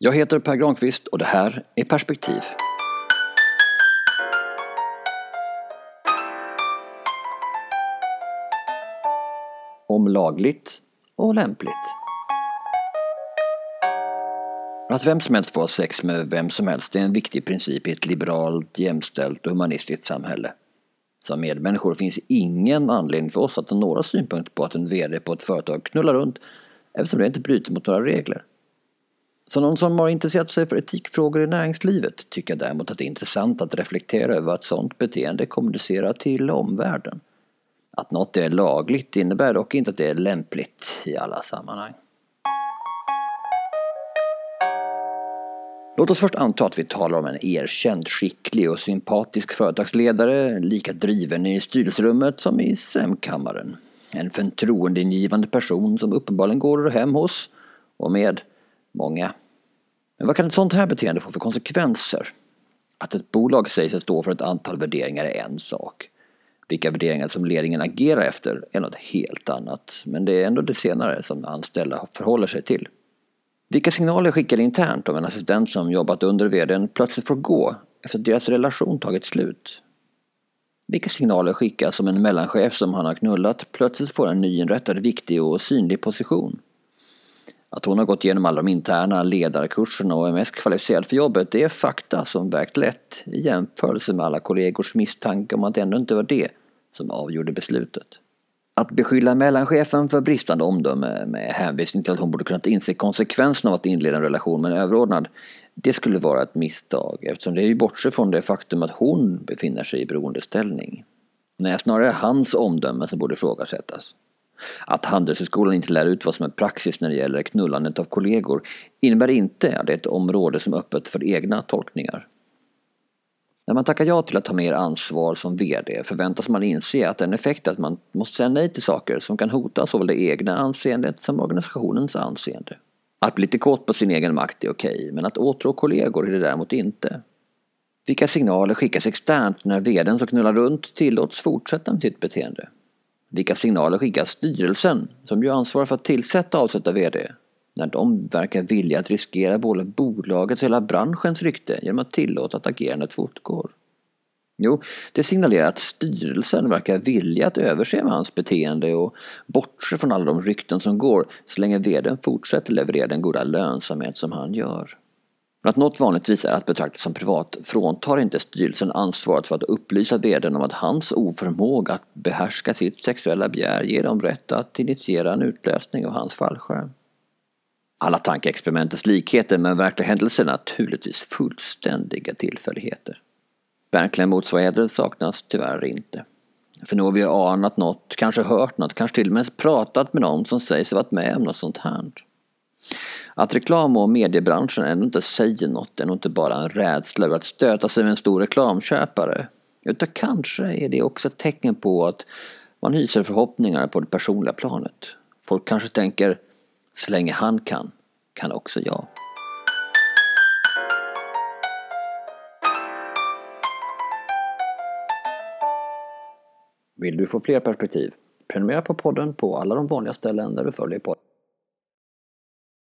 Jag heter Per Granqvist och det här är Perspektiv. Om lagligt och lämpligt. Att vem som helst får ha sex med vem som helst är en viktig princip i ett liberalt, jämställt och humanistiskt samhälle. Som medmänniskor finns ingen anledning för oss att ha några synpunkter på att en VD på ett företag knullar runt eftersom det inte bryter mot några regler. Som någon som har intresserat sig för etikfrågor i näringslivet tycker jag däremot att det är intressant att reflektera över att sådant beteende kommunicerar till omvärlden. Att något är lagligt innebär dock inte att det är lämpligt i alla sammanhang. Låt oss först anta att vi talar om en erkänd, skicklig och sympatisk företagsledare, lika driven i styrelserummet som i sämkammaren. En förtroendeingivande person som uppenbarligen går hem hos och med många. Men vad kan ett sånt här beteende få för konsekvenser? Att ett bolag säger sig stå för ett antal värderingar är en sak. Vilka värderingar som ledningen agerar efter är något helt annat. Men det är ändå det senare som anställda förhåller sig till. Vilka signaler skickar internt om en assistent som jobbat under vdn plötsligt får gå efter att deras relation tagit slut? Vilka signaler skickas om en mellanchef som han har knullat plötsligt får en nyinrättad viktig och synlig position? Att hon har gått igenom alla de interna ledarkurserna och är mest kvalificerad för jobbet det är fakta som vägt lätt i jämförelse med alla kollegors misstanke om att det ändå inte var det som avgjorde beslutet. Att beskylla mellanchefen för bristande omdöme med hänvisning till att hon borde kunnat inse konsekvenserna av att inleda en relation med en överordnad, det skulle vara ett misstag eftersom det är ju bortse från det faktum att hon befinner sig i beroendeställning. Nej, snarare hans omdöme som borde ifrågasättas. Att Handelshögskolan inte lär ut vad som är praxis när det gäller knullandet av kollegor innebär inte att det är ett område som är öppet för egna tolkningar. När man tackar ja till att ta mer ansvar som VD förväntas man inse att en effekt är att man måste säga nej till saker som kan hota såväl det egna anseendet som organisationens anseende. Att bli lite kåt på sin egen makt är okej, men att åtrå kollegor är det däremot inte. Vilka signaler skickas externt när VDn som knullar runt tillåts fortsätta med sitt beteende? Vilka signaler skickar styrelsen, som ju ansvarar för att tillsätta och avsätta VD, när de verkar vilja att riskera både bolagets och hela branschens rykte genom att tillåta att agerandet fortgår? Jo, det signalerar att styrelsen verkar vilja att överse med hans beteende och bortse från alla de rykten som går så länge VDn fortsätter leverera den goda lönsamhet som han gör. Men att något vanligtvis är att betrakta som privat fråntar inte styrelsen ansvaret för att upplysa vdn om att hans oförmåga att behärska sitt sexuella begär ger dem rätt att initiera en utlösning av hans fallskärm. Alla tankeexperimentets likheter med verkliga händelser är naturligtvis fullständiga tillfälligheter. Verkliga motsvarigheter saknas tyvärr inte. För nu har vi anat något, kanske hört något, kanske till och med pratat med någon som säger sig varit med om något sånt här. Att reklam och mediebranschen ändå inte säger något är nog inte bara en rädsla över att stöta sig med en stor reklamköpare. Utan kanske är det också ett tecken på att man hyser förhoppningar på det personliga planet. Folk kanske tänker, så länge han kan, kan också jag. Vill du få fler perspektiv? Prenumerera på podden på alla de vanliga ställen där du följer podden.